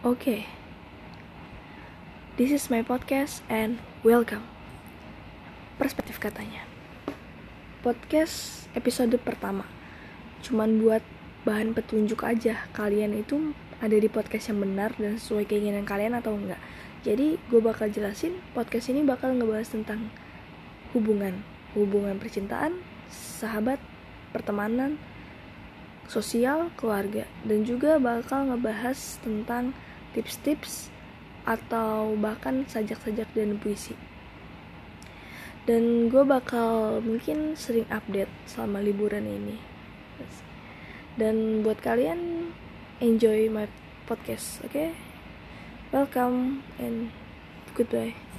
Okay. This is my podcast and welcome. Perspektif katanya. Podcast episode pertama. Cuman buat bahan petunjuk aja kalian itu ada di podcast yang benar dan sesuai keinginan kalian atau enggak. Jadi gue bakal jelasin podcast ini bakal ngebahas tentang hubungan, hubungan percintaan, sahabat, pertemanan, sosial, keluarga, dan juga bakal ngebahas tentang tips-tips atau bahkan sajak-sajak dan puisi. Dan gue bakal mungkin sering update selama liburan ini. Dan buat kalian enjoy my podcast, oke? Okay? Welcome and goodbye.